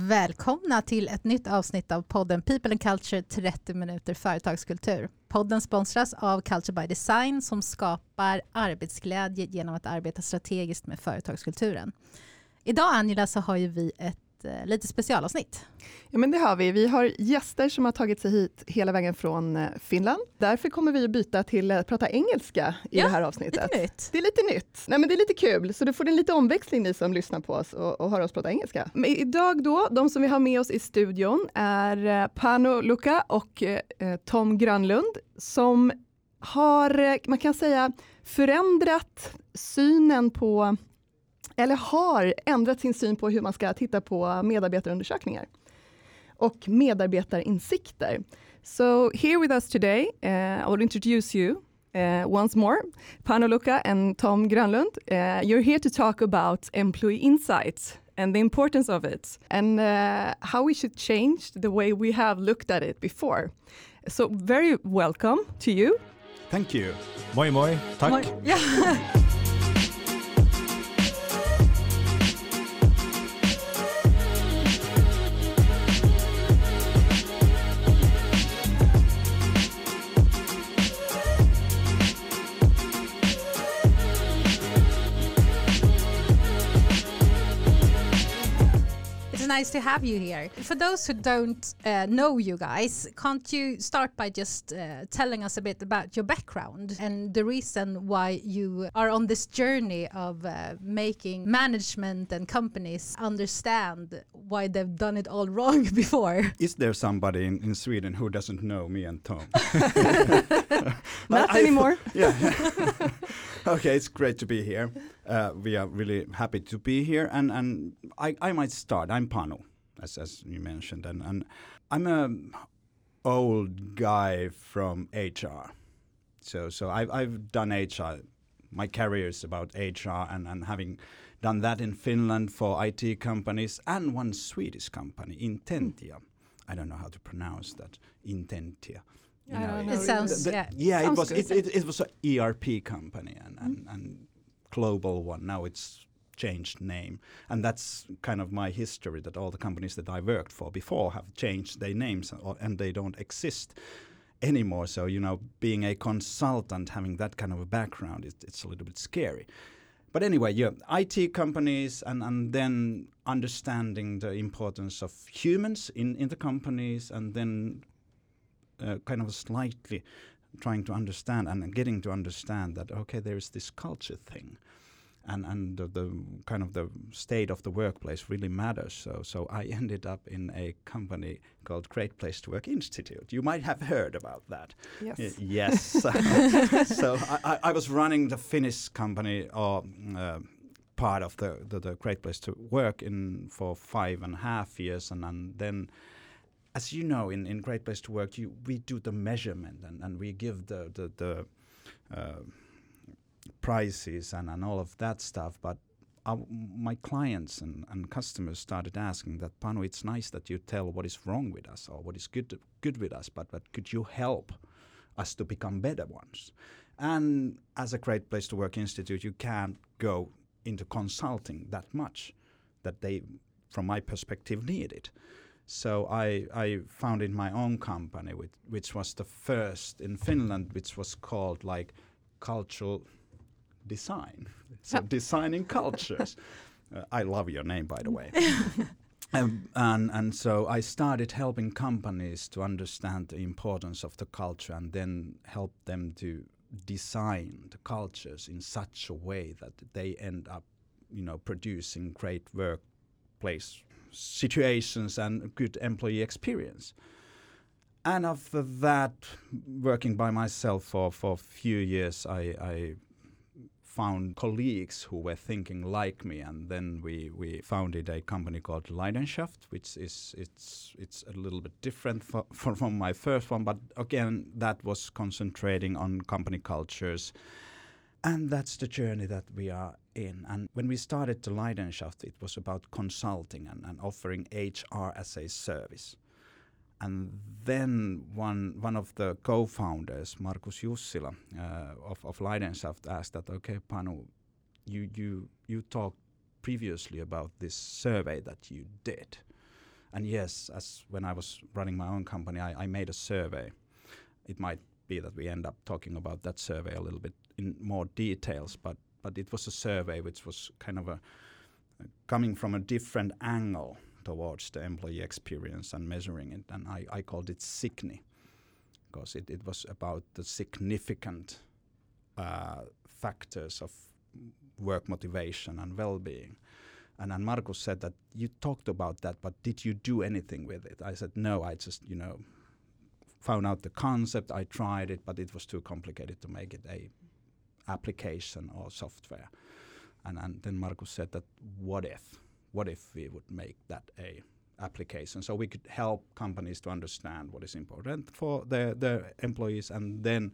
Välkomna till ett nytt avsnitt av podden People and Culture 30 minuter företagskultur. Podden sponsras av Culture by Design som skapar arbetsglädje genom att arbeta strategiskt med företagskulturen. Idag Angela så har ju vi ett eh, lite specialavsnitt. Ja men det har vi. Vi har gäster som har tagit sig hit hela vägen från eh, Finland. Därför kommer vi att byta till att prata engelska i Ja, det här avsnittet. Lite nytt. Det är lite nytt. Nej, men det är lite kul, så då får ni lite omväxling ni som lyssnar på oss och, och hör oss prata engelska. Men idag då, de som vi har med oss i studion är eh, Pano Luka och eh, Tom Grönlund som har, eh, man kan säga, förändrat synen på eller har ändrat sin syn på hur man ska titta på medarbetarundersökningar och medarbetarinsikter. So here with us today, uh, I will introduce you uh, once more, Pano Luka and Tom Grönlund. Uh, you're here to talk about employee insights and the importance of it and uh, how we should change the way we have looked at it before. So very welcome to you. Thank you. Moi moi, tack. Ja. It's nice to have you here. For those who don't uh, know you guys, can't you start by just uh, telling us a bit about your background and the reason why you are on this journey of uh, making management and companies understand why they've done it all wrong before? Is there somebody in, in Sweden who doesn't know me and Tom? Not I- anymore. yeah. okay, it's great to be here. Uh, we are really happy to be here, and and I, I might start. I'm Panu, as as you mentioned, and and I'm a old guy from HR. So so I've I've done HR. My career is about HR, and and having done that in Finland for IT companies and one Swedish company, Intentia. I don't know how to pronounce that. Intentia. You know It sounds, the- yeah. yeah, it was good. it, it, it was an ERP company and, and, and global one. Now it's changed name, and that's kind of my history. That all the companies that I worked for before have changed their names, or, and they don't exist anymore. So you know, being a consultant, having that kind of a background, it, it's a little bit scary. But anyway, yeah, IT companies, and, and then understanding the importance of humans in, in the companies, and then uh, kind of slightly trying to understand and getting to understand that okay there is this culture thing. And and the, the kind of the state of the workplace really matters. So so I ended up in a company called Great Place to Work Institute. You might have heard about that. Yes. Y- yes. So I, I, I was running the Finnish company or uh, part of the, the the Great Place to Work in for five and a half years. And, and then as you know, in, in Great Place to Work, you we do the measurement and, and we give the the, the uh, prices and, and all of that stuff. But our, my clients and, and customers started asking that, Panu, it's nice that you tell what is wrong with us or what is good good with us, but but could you help us to become better ones? And as a Great Place to Work Institute, you can't go into consulting that much that they, from my perspective, need it. So I, I founded my own company, with, which was the first in Finland, which was called like cultural design. So designing cultures. Uh, I love your name, by the way. Um, and and so I started helping companies to understand the importance of the culture, and then help them to design the cultures in such a way that they end up, you know, producing great workplace situations and good employee experience. And after that, working by myself for, for a few years, I, I found colleagues who were thinking like me, and then we, we founded a company called Leidenschaft, which is it's it's a little bit different for, for, from my first one, but again that was concentrating on company cultures, and that's the journey that we are in. And when we started the Leidenschaft, it was about consulting and, and offering HR as a service. And then one one of the co-founders, Markus Jussila uh, of of Leidenschaft, asked that, okay, Panu, you you you talked previously about this survey that you did, And yes, as when I was running my own company, I, I made a survey. It might be that we end up talking about that survey a little bit in more details, but but it was a survey which was kind of a coming from a different angle towards the employee experience and measuring it, and I, I called it SIGNI because it, it was about the significant uh, factors of work motivation and well-being. And then Markus said that you talked about that, but did you do anything with it? I said no. I just you know found out the concept. I tried it, but it was too complicated to make it a application or software. And, and then Markus said that what if, what if we would make that a application so we could help companies to understand what is important for their, their employees and then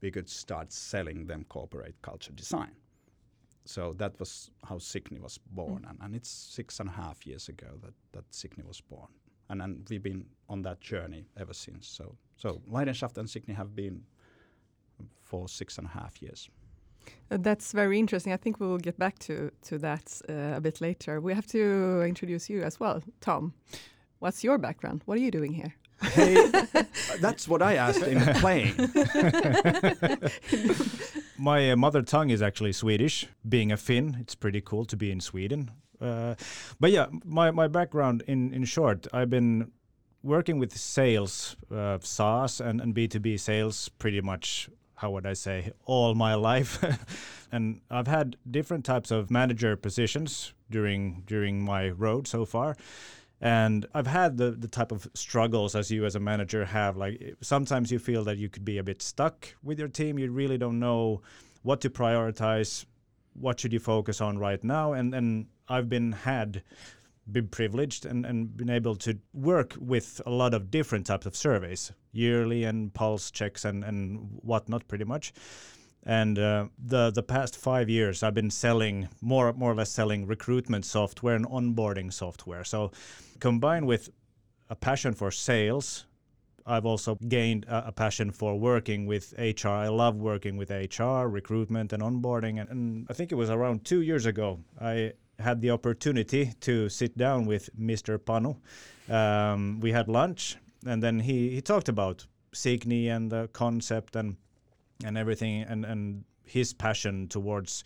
we could start selling them corporate culture design. So that was how SIGNI was born, mm. and, and it's six and a half years ago that, that SIGNI was born. And, and we've been on that journey ever since. So, so Leidenschaft and SIGNI have been for six and a half years. Uh, that's very interesting. I think we will get back to to that uh, a bit later. We have to introduce you as well, Tom. What's your background? What are you doing here? Hey, that's what I asked in playing. My uh, mother tongue is actually Swedish. Being a Finn, it's pretty cool to be in Sweden. Uh, but yeah, my, my background in, in short, I've been working with sales, uh, SaaS and, and B2B sales pretty much how would I say, all my life. and I've had different types of manager positions during during my road so far. And I've had the, the type of struggles as you as a manager have. Like sometimes you feel that you could be a bit stuck with your team. You really don't know what to prioritize, what should you focus on right now. And and I've been had been privileged and, and been able to work with a lot of different types of surveys, yearly and pulse checks and, and whatnot, pretty much. And uh, the the past five years, I've been selling more more or less selling recruitment software and onboarding software. So, combined with a passion for sales, I've also gained a, a, passion for working with HR. I love working with HR, recruitment, and onboarding. And, and I think it was around two years ago, I had the opportunity to sit down with Mr. Panu. Um, we had lunch, and then he, he talked about SIGNI and the concept and and everything, and, and his passion towards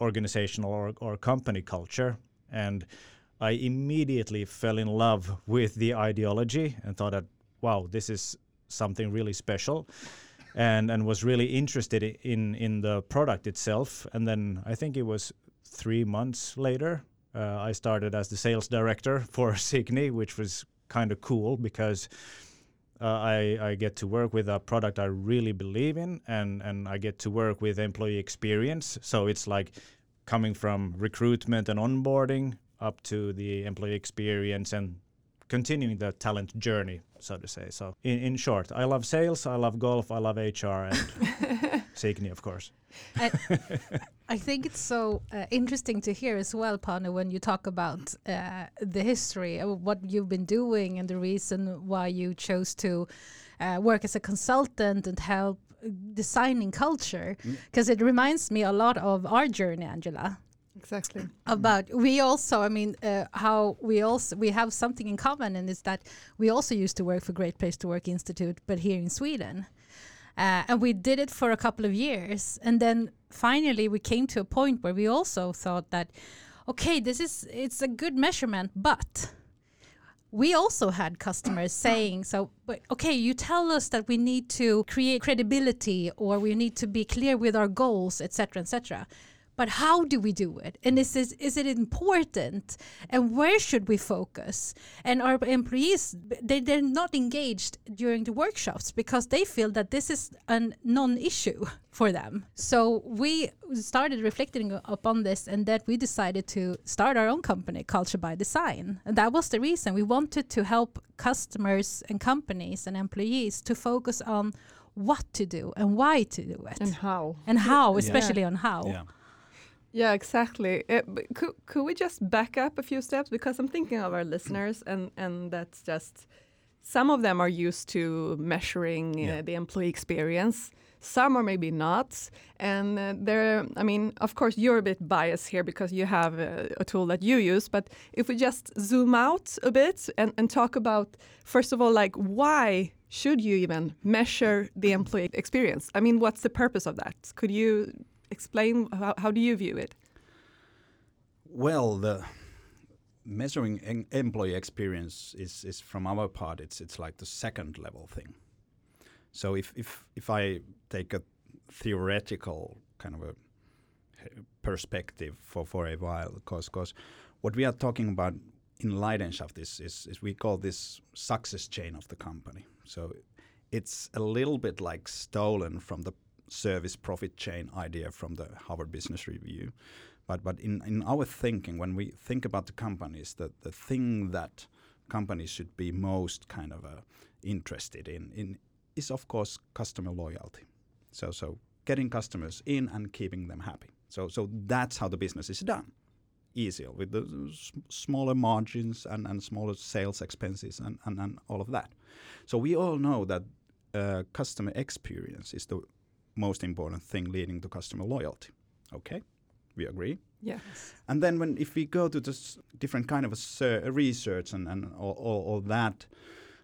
organizational or, or company culture. And I immediately fell in love with the ideology and thought that, wow, this is something really special. And, and was really interested in in the product itself. And then I think it was three months later, uh, I started as the sales director for SIGNI, which was kind of cool because uh, I, I get to work with a product I really believe in, and, and I get to work with employee experience. So it's like coming from recruitment and onboarding up to the employee experience and continuing the talent journey, so to say. So in, in short, I love sales, I love golf, I love HR, and SIGNI, of course. I think it's so uh, interesting to hear as well, Panu, when you talk about uh, the history of what you've been doing and the reason why you chose to uh, work as a consultant and help designing culture, because mm. it reminds me a lot of our journey, Angela. Exactly. About we also, I mean, uh, how we also we have something in common, and it's that we also used to work for Great Place to Work Institute, but here in Sweden. Uh, and we did it for a couple of years. And then finally, we came to a point where we also thought that, okay, this is, it's a good measurement, but we also had customers saying so but okay you tell us that we need to create credibility or we need to be clear with our goals etc etc but how do we do it? And is this, is it important? And where should we focus? And our employees they, they're not engaged during the workshops because they feel that this is a non-issue for them. So we started reflecting upon this and that we decided to start our own company culture by design. And that was the reason. We wanted to help customers and companies and employees to focus on what to do and why to do it. And how. And how especially yeah. on how. Yeah. Yeah, exactly. Uh, could, could we just back up a few steps because I'm thinking of our listeners, and and that's just some of them are used to measuring uh, yeah. uh, the employee experience. some are maybe not. And uh, there, I mean, of course, you're a bit biased here because you have a, a, tool that you use. But if we just zoom out a bit and, and talk about, first of all, like why should you even measure the employee experience? I mean, what's the purpose of that? Could you explain how, how do you view it? Well, the measuring employee experience is, is from our part, it's it's like the second level thing. So if if if I take a theoretical kind of a perspective for, for a while, because because what we are talking about in Leidenschaft is, is, is we call this success chain of the company. So it's a little bit like stolen from the service profit chain idea from the Harvard Business Review. But but in, in our thinking, when we think about the companies, the, the thing that companies should be most kind of uh, interested in, in is of course customer loyalty. So so getting customers in and keeping them happy. So so that's how the business is done. Easier with the smaller margins and, and smaller sales expenses and, and, and all of that. So we all know that uh, customer experience is the most important thing leading to customer loyalty. Okay, we agree. Yes. And then when if we go to this different kind of a research and, and all, all, all, that,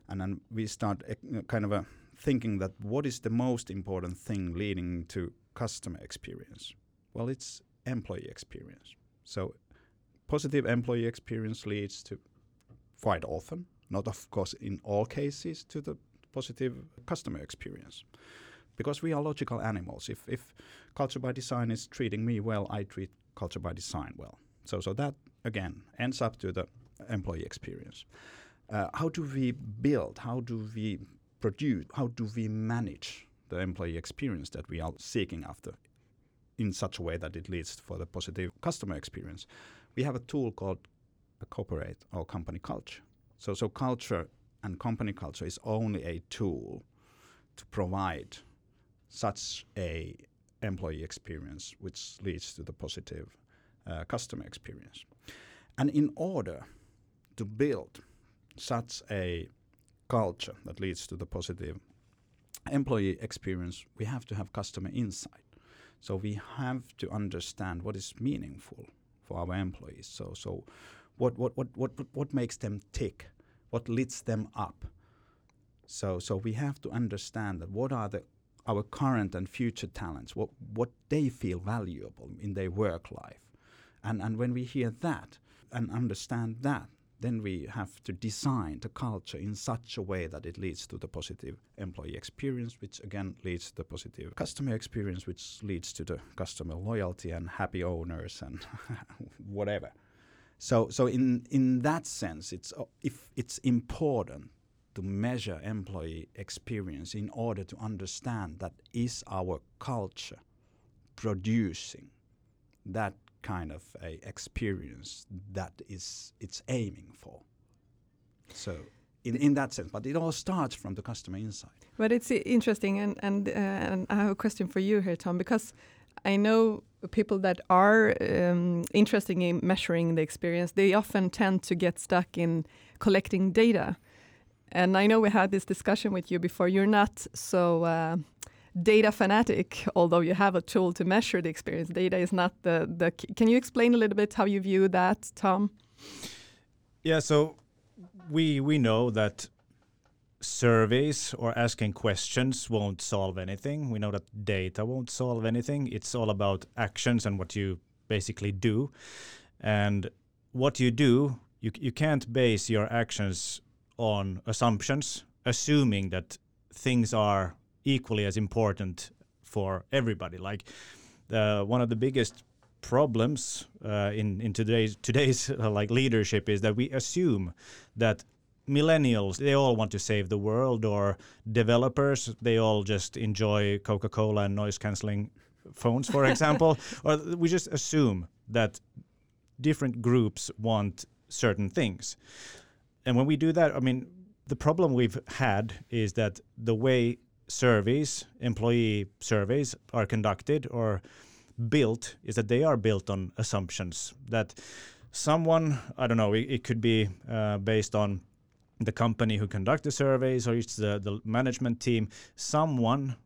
and then we start eh, kind of a thinking that what is the most important thing leading to customer experience? Well, it's employee experience. So positive employee experience leads to quite often, not of course in all cases, to the positive customer experience because we are logical animals. If if culture by design is treating me well, I treat culture by design well. So so that again ends up to the employee experience. Uh, how do we build? How do we produce? How do we manage the employee experience that we are seeking after in such a way that it leads for the positive customer experience? We have a tool called a corporate or company culture. So so culture and company culture is only a tool to provide such a employee experience which leads to the positive uh, customer experience. And in order to build such a culture that leads to the positive employee experience, we have to have customer insight. So we have to understand what is meaningful for our employees. So so what what what what what makes them tick? What lifts them up? So so we have to understand that what are the our current and future talents, what, what they feel valuable in their work life. And, and when we hear that and understand that, then we have to design the culture in such a way that it leads to the positive employee experience, which again leads to the positive customer experience, which leads to the customer loyalty and happy owners and whatever. So, so in in that sense, it's if it's important to measure employee experience in order to understand that is our culture producing that kind of a experience that is it's aiming for. So in, in that sense but it all starts from the customer insight. But it's interesting and and, uh, and i have a question for you here tom because i know people that are um, interested in measuring the experience they often tend to get stuck in collecting data and I know we had this discussion with you before. You're not so uh, data fanatic, although you have a tool to measure the experience. Data is not the the. Can you explain a little bit how you view that, Tom? Yeah. So we we know that surveys or asking questions won't solve anything. We know that data won't solve anything. It's all about actions and what you basically do. And what you do, you, you can't base your actions on assumptions, assuming that things are equally as important for everybody. Like the, one of the biggest problems uh, in in today's today's uh, like leadership is that we assume that millennials they all want to save the world or developers they all just enjoy coca-cola and noise canceling phones for example or we just assume that different groups want certain things and when we do that, I mean, the problem we've had is that the way surveys, employee surveys, are conducted or built is that they are built on assumptions that someone, I don't know, it, it could be uh, based on the company who conduct the surveys or it's the, the management team, someone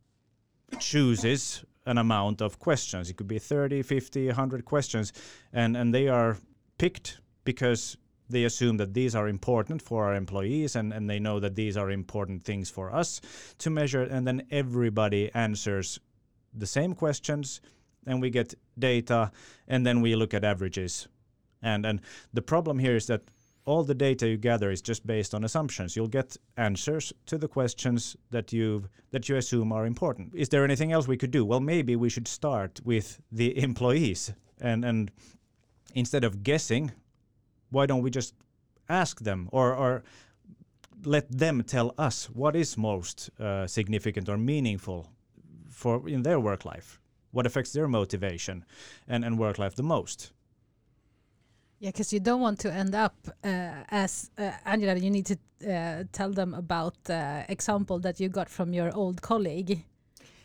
chooses an amount of questions. It could be 30, 50, 100 questions, and and they are picked because they assume that these are important for our employees and, and they know that these are important things for us to measure. And then everybody answers the same questions and we get data and then we look at averages. And and the problem here is that all the data you gather is just based on assumptions. You'll get answers to the questions that you that you assume are important. Is there anything else we could do? Well maybe we should start with the employees. And and instead of guessing why don't we just ask them or or let them tell us what is most uh, significant or meaningful for in their work life what affects their motivation and, and work life the most Yeah, because you don't want to end up uh, as uh, Angela. You need to uh, tell them about the example that you got from your old colleague.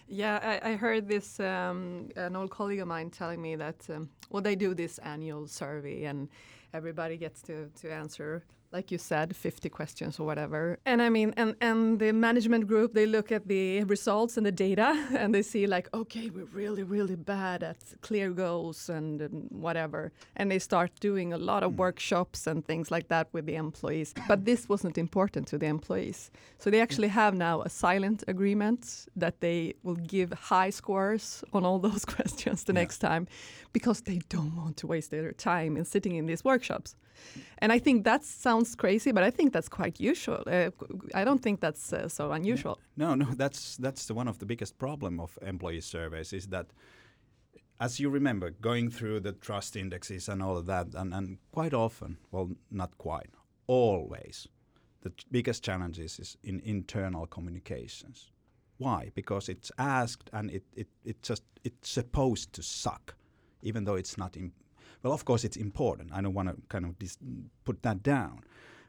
Yeah, I, I heard this. Um, an old colleague of mine telling me that um, well, they do this annual survey, and everybody gets to to answer like you said, 50 questions or whatever. And I mean, and, and the management group, they look at the results and the data and they see like, okay, we're really, really bad at clear goals and, and whatever. And they start doing a lot of hmm. workshops and things like that with the employees. But this wasn't important to the employees. So they actually hmm. have now a silent agreement that they will give high scores on all those questions the Yeah. next time because they don't want to waste their time in sitting in these workshops. And I think that sounds crazy, but I think that's quite usual. Uh, I don't think that's uh, so unusual. No, no, that's that's one of the biggest problem of employee surveys is that, as you remember, going through the trust indexes and all of that, and, and quite often, well, not quite, always, the biggest challenges is in internal communications. Why? Because it's asked and it, it, it just it's supposed to suck, even though it's not. Im- well, of course, it's important. I don't want to kind of dis- put that down.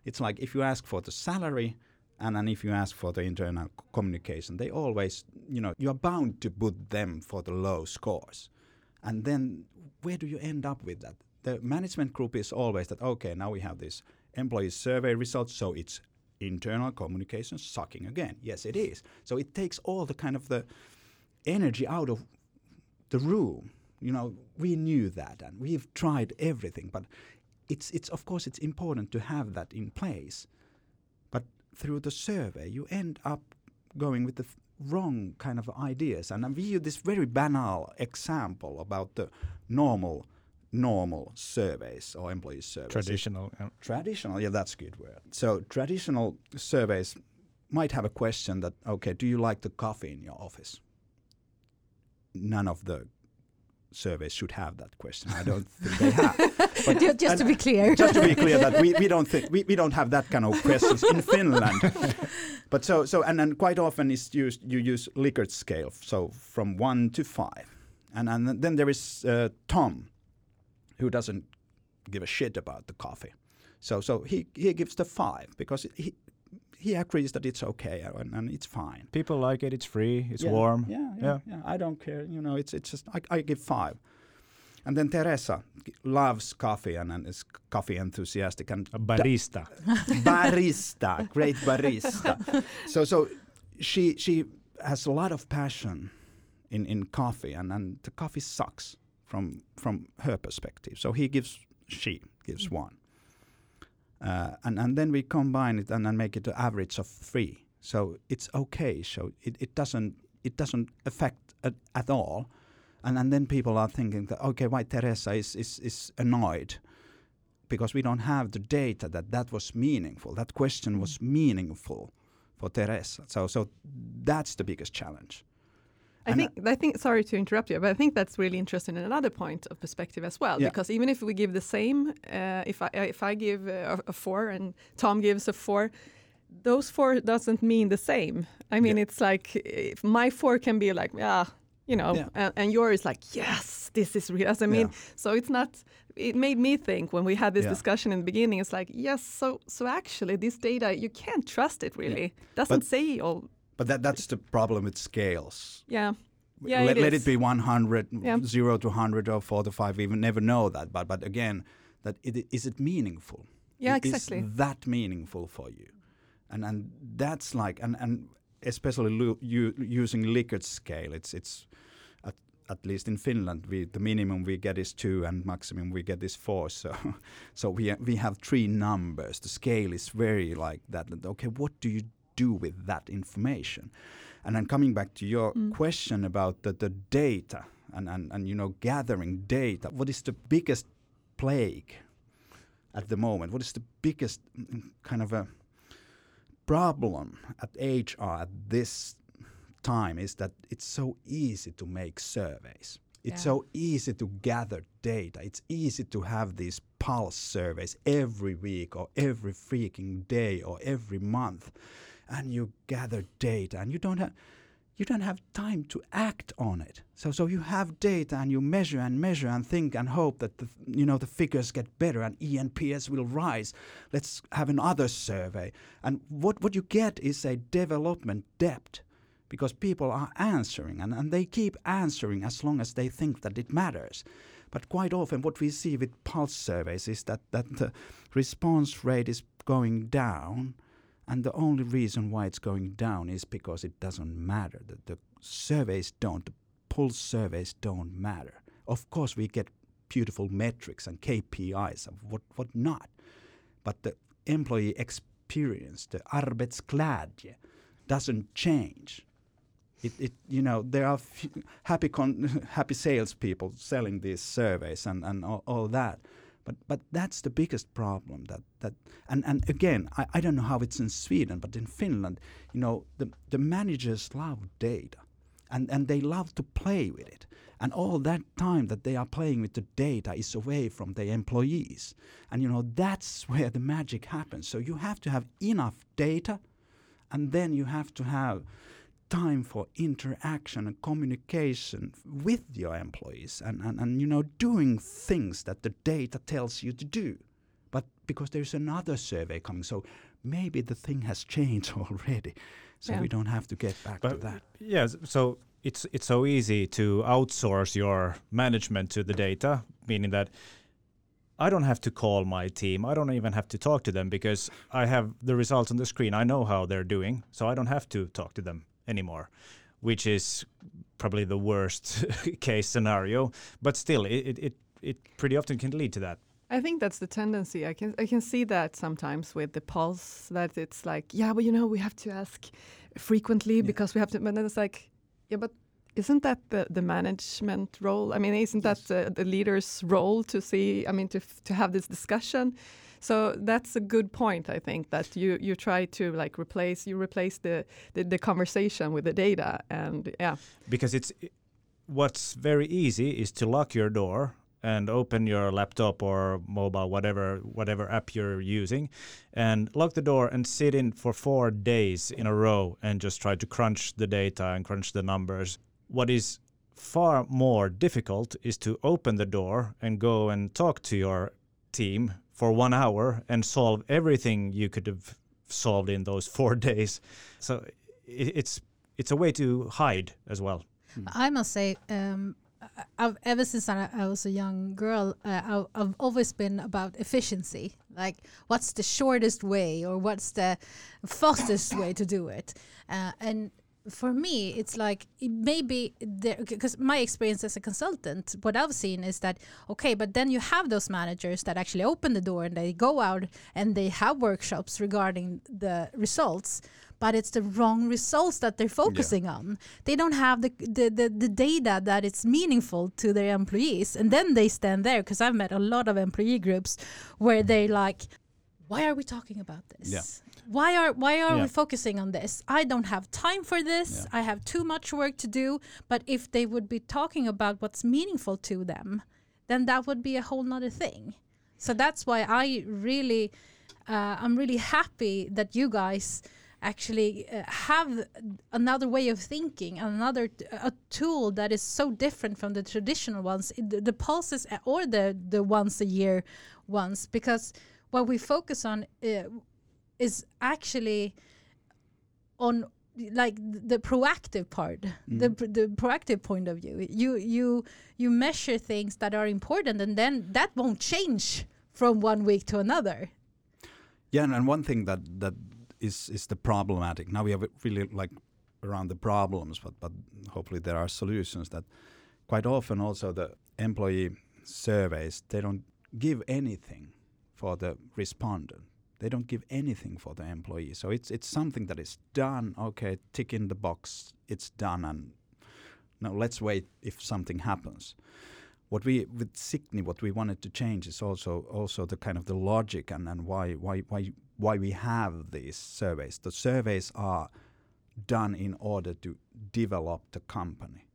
It's like if you ask for the salary, and then if you ask for the internal communication, they always, you know, you are bound to put them for the low scores. And then where do you end up with that? The management group is always that, okay, now we have this employee survey results, so it's internal communication sucking again. Yes, it is. So it takes all the kind of the energy out of the room. You know, we knew that and we've tried everything, but it's it's of course it's important to have that in place. But through the survey, you end up going with the wrong kind of ideas. And we use this very banal example about the normal normal surveys or employee surveys. traditional Traditional, yeah, that's a good word. So traditional surveys might have a question that, okay, do you like the coffee in your office? None of the surveys should have that question. I don't think they have. But Ju- Just to be clear. just to be clear that we, we don't think we, we don't have that kind of questions in Finland. But so so and then quite often is used you use Likert scale, so from one to five, and and then there is uh, Tom, who doesn't give a shit about the coffee, so so he he gives the five because he he agrees that it's okay uh, and, and it's fine. people like it it's free it's Yeah, warm Yeah, yeah, Yeah. yeah, I don't care. You know, it's it's just I, I give five. And then Teresa loves coffee and, and is coffee enthusiastic and a barista barista, great barista. So so she she has a lot of passion in, in coffee and, and the coffee sucks from from her perspective. So he gives she gives mm. one. Uh, and and then we combine it and then make it an average of three. So it's okay. So it, it doesn't it doesn't affect at, at all. And and then people are thinking that okay, why Teresa is, is, is annoyed because we don't have the data that that was meaningful. That question was meaningful for Teresa. So so that's the biggest challenge. I And, think I think sorry to interrupt you, but I think that's really interesting in another point of perspective as well. Yeah. Because even if we give the same, uh, if I if I give uh, a, a four and Tom gives a four, those four doesn't mean the same. I mean, Yeah. it's like if my four can be like yeah, you know, Yeah. and, and yours is like yes, this is real. As I mean, so it's not. It made me think when we had this discussion in the beginning. It's like yes, so so actually this data you can't trust it really. Doesn't But- say all. But that that's the problem with scales. Yeah. Yeah, let, it let it be 100, Yeah. 0 to 100 or 4 to 5. We never know that. But but again, that it, is it meaningful? Yeah, I- exactly. Is that meaningful for you? And and that's like and and especially u- using Likert scale, it's it's at, at least in Finland, we the minimum we get is two, and maximum we get is four. So, so we we have three numbers. The scale is very like that. Okay, what do you do with that information? And then coming back to your Mm. question about the, the data and, and, and you know gathering data, what is the biggest plague at the moment? What is the biggest mm, kind of a problem at HR at this time is that it's so easy to make surveys. It's Yeah. so easy to gather data. It's easy to have these pulse surveys every week or every freaking day or every month. And you gather data and you don't have you don't have time to act on it. So so you have data and you measure and measure and think and hope that the you know the figures get better and ENPS will rise. Let's have another survey. And what what you get is a development debt because people are answering and, and they keep answering as long as they think that it matters. But quite often what we see with pulse surveys is that, that the response rate is going down and the only reason why it's going down is because it doesn't matter. The, the surveys don't, the pulse surveys don't matter. Of course, we get beautiful metrics and KPIs of what, what not. But the employee experience, the arbetsglädje, doesn't change. It, it, you know, there are happy, con- happy salespeople selling these surveys and, and all, all that. But but that's the biggest problem that that and, and again I, I don't know how it's in Sweden but in Finland you know the the managers love data and and they love to play with it. And all that time that they are playing with the data is away from their employees. And you know that's where the magic happens. So you have to have enough data and then you have to have time for interaction and communication with your employees and, and, and you know doing things that the data tells you to do but because there's another survey coming so maybe the thing has changed already so Yeah. we don't have to get back to that yeah, so it's it's so easy to outsource your management to the data, meaning that I don't have to call my team. I don't even have to talk to them because I have the results on the screen. I know how they're doing, so I don't have to talk to them anymore, which is probably the worst case scenario. But still, it, it, it, pretty often can lead to that. I think that's the tendency. I can I can see that sometimes with the pulse that it's like, yeah, but you know, we have to ask frequently Yeah. because we have to. But then it's like, yeah, but isn't that the, the management role? I mean, isn't that the, the leader's role to see? I mean, to f- to have this discussion. So that's a good point. I think that you you try to like replace you replace the the, the conversation with the data, and yeah, because it's what's very easy is to lock your door and open your laptop or mobile whatever whatever app you're using and lock the door and sit in for 4 days in a row and just try to crunch the data and crunch the numbers what is far more difficult is to open the door and go and talk to your team for 1 hour and solve everything you could have solved in those 4 days so it's it's a way to hide as well I must say, um, I've, ever since I, I was a young girl, uh, I, I've always been about efficiency. Like, what's the shortest way, or what's the fastest way to do it? Uh, and for me, it's like it maybe because my experience as a consultant, what I've seen is that okay, but then you have those managers that actually open the door and they go out and they have workshops regarding the results but it's the wrong results that they're focusing on. They don't have the, the, the, the data that it's meaningful to their employees. And then they stand there because I've met a lot of employee groups where they're like, why are we talking about this? Yeah. Why are why are Yeah. we focusing on this? I don't have time for this. Yeah. I have too much work to do. But if they would be talking about what's meaningful to them, then that would be a whole nother thing. So that's why I really, uh, I'm really happy that you guys actually uh, have another way of thinking, another t- a tool that is so different from the traditional ones, the, the pulses or the the once a year ones, because what we focus on uh, is actually on like the proactive part the, Mm. pr- the proactive point of view you you you measure things that are important and then that won't change from one week to another Yeah, and, and one thing that that is is the problematic. Now we have really like around the problems, but but hopefully there are solutions. That quite often also the employee surveys they don't give anything for the respondent. They don't give anything for the employee. So it's it's something that is done. Okay, tick in the box. It's done, and now let's wait if something happens. What we with SIGNI, what we wanted to change is also also the kind of the logic and, and why why why why we have these surveys. The surveys are done in order to develop the company,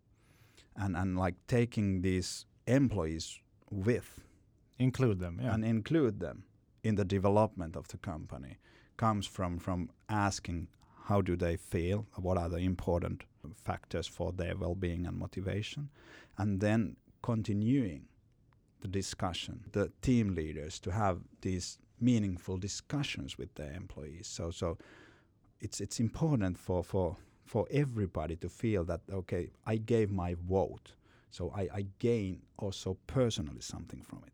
and and like taking these employees with include them yeah. and include them in the development of the company comes from from asking how do they feel what are the important factors for their well-being and motivation and then continuing the discussion the team leaders to have these meaningful discussions with their employees so so it's it's important for for for everybody to feel that okay I gave my vote so I, I gain also personally something from it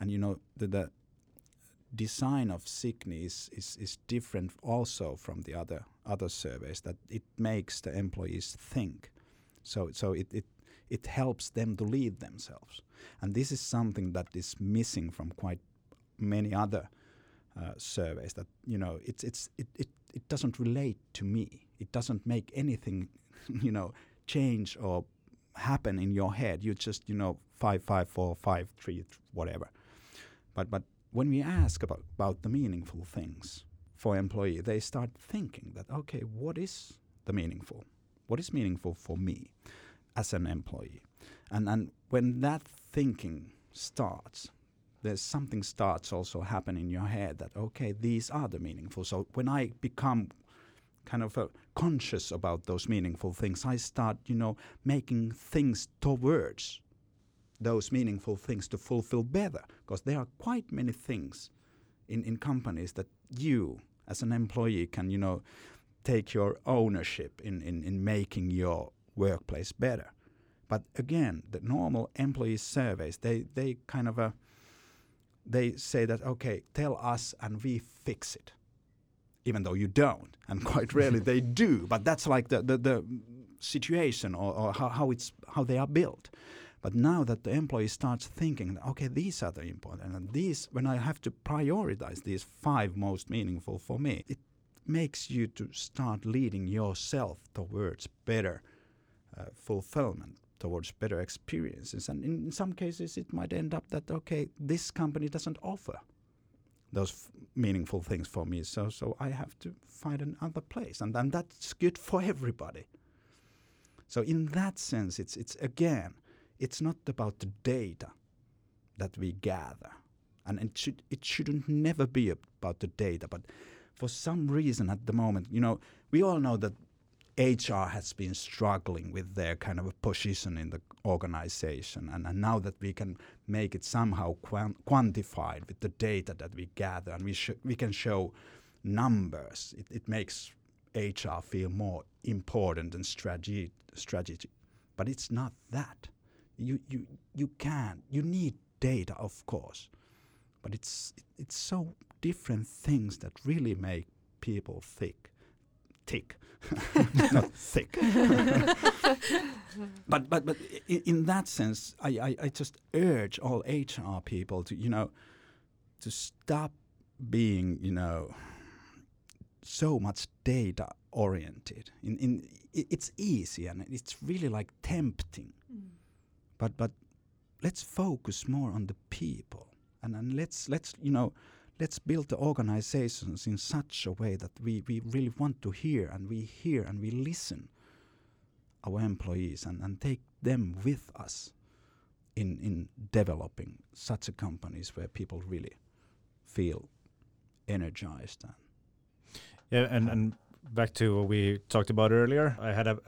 and you know the, the design of SIGNI is, is, is different also from the other other surveys that it makes the employees think. So so it, it it helps them to lead themselves. And this is something that is missing from quite many other uh, surveys that you know it's it's it, it it doesn't relate to me. It doesn't make anything you know change or happen in your head. You just you know five five four five three whatever but but when we ask about, about the meaningful things for employee, they start thinking that okay, what is the meaningful? What is meaningful for me as an employee? And and when that thinking starts, there's something starts also happen in your head that okay, these are the meaningful. So when I become kind of uh, conscious about those meaningful things, I start you know making things towards those meaningful things to fulfill better because there are quite many things in, in companies that you as an employee can you know take your ownership in, in, in making your workplace better. But again the normal employee surveys they, they kind of uh, they say that okay tell us and we fix it even though you don't and quite rarely they do but that's like the, the, the situation or, or how, how it's how they are built but now that the employee starts thinking, okay, these are the important, and these, when I have to prioritize these five most meaningful for me, it makes you to start leading yourself towards better uh, fulfillment, towards better experiences. And in some cases, it might end up that, okay, this company doesn't offer those f- meaningful things for me. So, so I have to find another place, and, and that's good for everybody. So in that sense, it's it's again it's not about the data that we gather. And it should it shouldn't never be about the data, but for some reason at the moment, you know, we all know that HR has been struggling with their kind of a position in the organization, and, and now that we can make it somehow quantified with the data that we gather, and we we can show numbers, it, it makes HR feel more important and strategy. But it's not that you you you can you need data of course but it's it's so different things that really make people thick thick. Not thick. But but but in, in that sense I, I, I just urge all hr people to you know to stop being you know so much data oriented. In in it's easy and it's really like tempting. Mm but but let's focus more on the people. And, and let's let's you know let's build the organizations in such a way that we, we really want to hear and we hear and we listen our employees and, and take them with us in in developing such a companies where people really feel energized and yeah and, and back to what we talked about earlier i had a,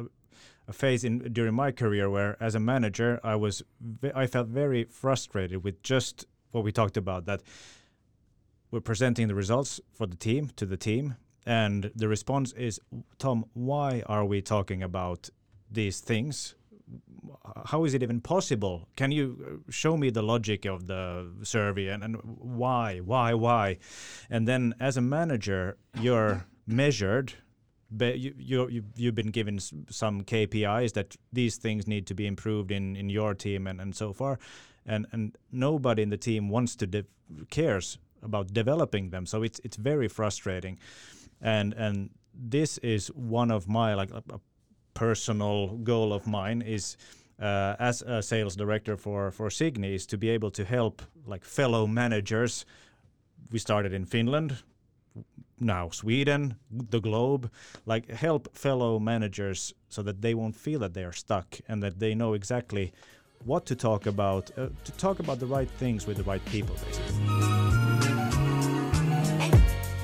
a phase in during my career where as a manager I was I felt very frustrated with just what we talked about that we're presenting the results for the team to the team and the response is Tom why are we talking about these things? How is it even possible? Can you uh, show me the logic of the survey and, and why why why? And then as a manager you're measured You, you you've, you've been given some KPIs that these things need to be improved in in your team and and so far, and and nobody in the team wants to de- cares about developing them. So it's it's very frustrating, and and this is one of my like a, a personal goal of mine is uh, as a sales director for for SIGNI is to be able to help like fellow managers. We started in Finland, now Sweden, the globe, like help fellow managers so that they won't feel that they are stuck and that they know exactly what to talk about, uh, to talk about the right things with the right people, basically.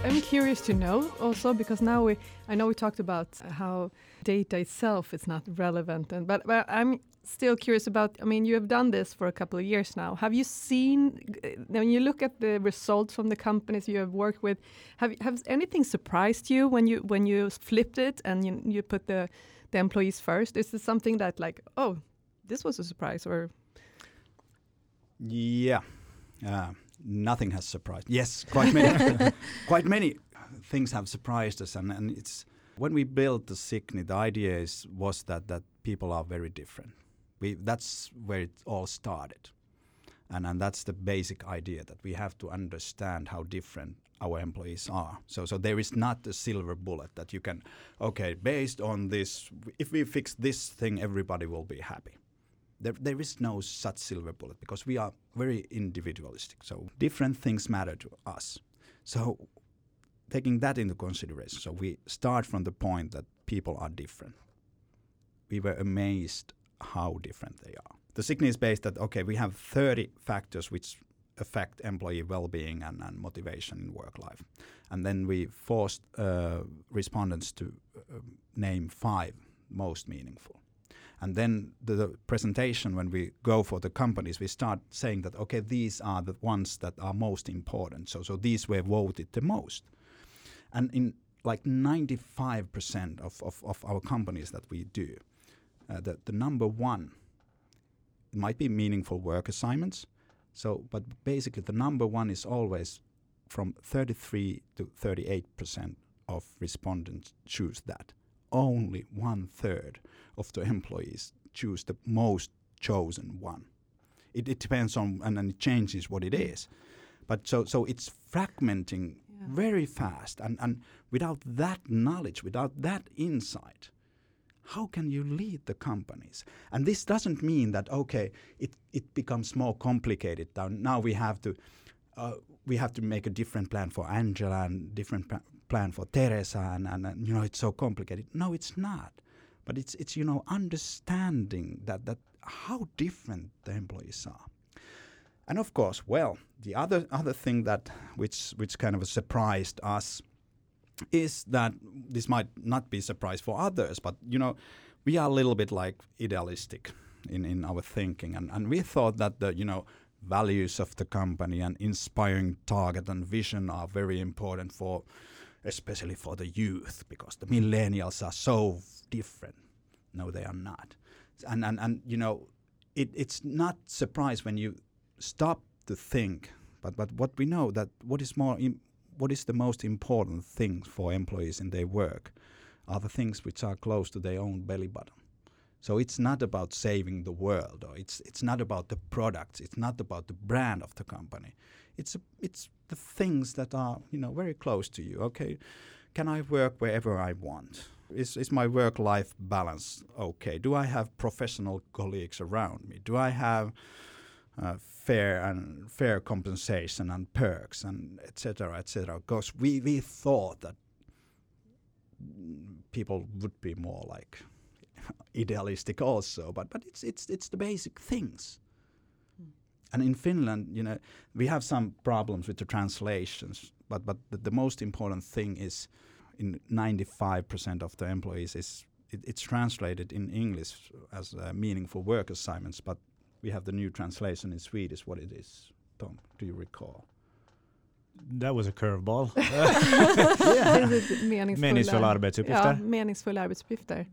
I'm curious to know also because now we I know we talked about how data itself is not relevant and but, but I'm still curious about I mean you have done this for a couple of years now. Have you seen when you look at the results from the companies you have worked with have has anything surprised you when you when you flipped it and you you put the the employees first? Is this something that like oh this was a surprise or Yeah. Uh, nothing has surprised. Yes, quite many. quite many things have surprised us, and, and it's when we built the SIGNI. The idea is was that that people are very different. We that's where it all started, and and that's the basic idea that we have to understand how different our employees are. So so there is not a silver bullet that you can okay based on this. If we fix this thing, everybody will be happy there, there is no such silver bullet because we are very individualistic. So different things matter to us. So taking that into consideration, so we start from the point that people are different. We were amazed how different they are. The SIGNI is based that okay, we have 30 factors which affect employee well-being and, and motivation in work life, and then we forced uh, respondents to uh, name five most meaningful. And then the, the, presentation, when we go for the companies, we start saying that okay, these are the ones that are most important. So so these were voted the most. And in like 95% of, of, of our companies that we do, uh, the, the number one might be meaningful work assignments. So, but basically, the number one is always from 33 to 38 percent of respondents choose that. Only one third of the employees choose the most chosen one. It, it depends on and, and it changes what it is. But so so it's fragmenting. Very fast and, and without that knowledge, without that insight, how can you lead the companies? And this doesn't mean that okay, it, it becomes more complicated. Now, we have to uh, we have to make a different plan for Angela and different plan for Teresa, and, and, and you know it's so complicated. No, it's not. But it's it's you know understanding that that how different the employees are. And of course, well, the other other thing that which which kind of surprised us is that this might not be a surprise for others, but you know, we are a little bit like idealistic in, in our thinking, and, and we thought that the you know values of the company and inspiring target and vision are very important for especially for the youth because the millennials are so different. No, they are not, and and and you know, it, it's not surprise when you stop to think. But but what we know that what is more what is the most important thing for employees in their work are the things which are close to their own belly button. So it's not about saving the world, or it's it's not about the products, it's not about the brand of the company. It's a, it's the things that are you know very close to you. Okay, can I work wherever I want? Is is my work life balance okay? Do I have professional colleagues around me? Do I have uh, fair and fair compensation and perks and etc. etc. Because we we thought that mm, people would be more like idealistic also, but but it's it's it's the basic things. And in Finland, you know, we have some problems with the translations, but but the, the most important thing is, in 95% of the employees is it, it's translated in English as uh, meaningful work assignments, but we have the new translation in Swedish. What it is, Tom? Do you recall? That was a curveball. It meningsfulla, Meningsfulla arbetsuppgifter. Ja, meningsfulla arbetsuppgifter.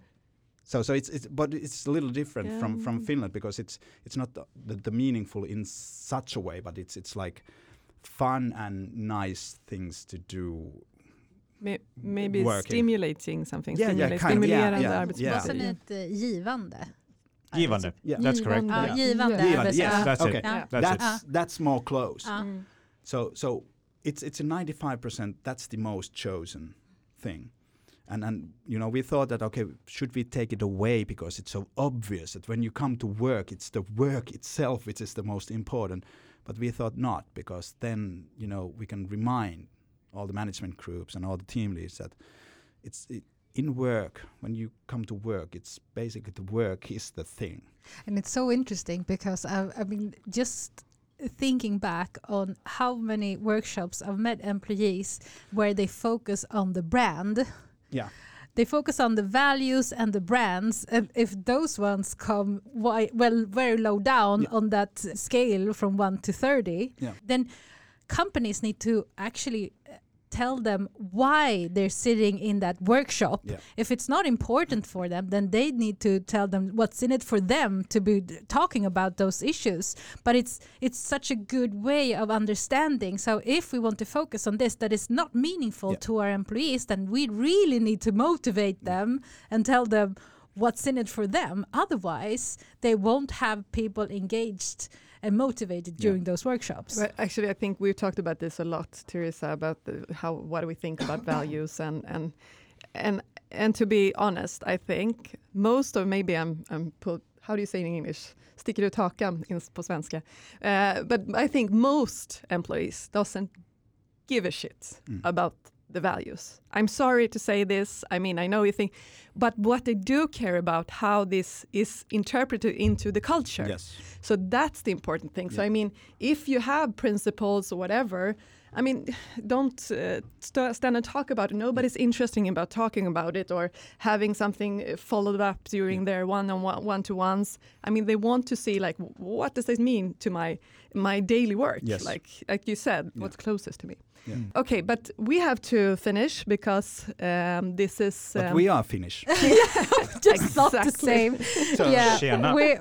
So so it's it's but it's a little different from from Yeah. Finland because it's it's not the, the, the meaningful in such a way, but it's it's like fun and nice things to do May- maybe Working. stimulating something. Yeah, yeah, stimulate, kind of, yeah, stimulerande yeah, arbetsplats. yeah. Wasn't it uh, givande? Givande. Yeah. That's correct. Givande. Ja, givande. Yeah. Givande, yes. That's okay. it. Ja. That's it. That's that's more close. Ja. Mm. So so it's it's a 95% that's the most chosen thing. And and you know we thought that okay should we take it away because it's so obvious that when you come to work it's the work itself which is the most important but we thought not because then you know we can remind all the management groups and all the team leads that it's it, in work when you come to work it's basically the work is the thing And it's so interesting because I, I mean, just thinking back on how many workshops I've met employees where they focus on the brand. Yeah. They focus on the values and the brands, and if those ones come wi- well very low down Yeah. on that scale from one to thirty, Yeah. then companies need to actually tell them why they're sitting in that workshop. Yeah. if it's not important for them then they need to tell them what's in it for them to be talking about those issues. But it's it's such a good way of understanding. So if we want to focus on this that is not meaningful Yeah. to our employees then we really need to motivate mm. them and tell them what's in it for them. Otherwise they won't have people engaged and motivated Yeah. during those workshops But actually, I think we've talked about this a lot, Teresa, about the, how what do we think about values and and and and to be honest, I think most of maybe I'm I'm put, how do you say in English? Sticker ut hakan in- på svenska. Uh, but I think most employees doesn't give a shit Mm. about the values. I'm sorry to say this. I mean, I know you think, but what they do care about how this is interpreted into the culture. yes So that's the important thing. So I mean, if you have principles or whatever, I mean, don't uh, st- stand and talk about it. Nobody's interested about talking about it or having something uh, followed up during their one-on-one one-to-ones. I mean, they want to see like, what does this mean to my my daily work. Yes. Like like you said, yeah. what's closest to me. Yeah. Mm. Okay, but we have to finish because um, this is. Um, but we are Finnish. yeah, just not the same. So yeah, we,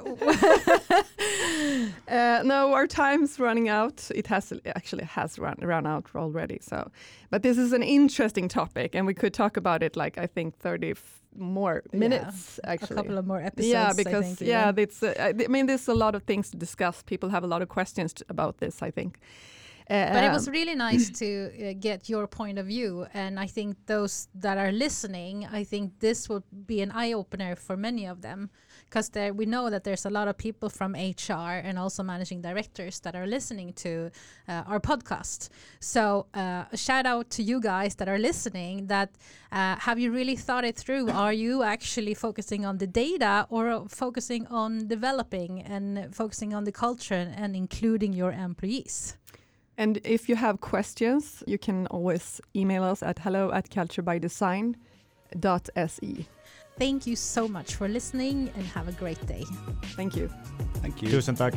uh, no, our time's running out. It has actually has run run out already. So, but this is an interesting topic, and we could talk about it like I think 30, more minutes yeah, actually a couple of more episodes yeah because think, yeah it's uh, i mean there's a lot of things to discuss. People have a lot of questions about this i think. Uh, but it um, was really nice to uh, get your point of view and i think those that are listening i think this will be an eye-opener for many of them because there we know that there's a lot of people from HR and also managing directors that are listening to uh, our podcast. So uh, a shout out to you guys that are listening. That uh, have you really thought it through? Are you actually focusing on the data or focusing on developing and focusing on the culture and, and including your employees? And if you have questions, you can always email us at hello at culturebydesign.se. Thank you so much for listening and have a great day. Thank you. thank you Tusen tack.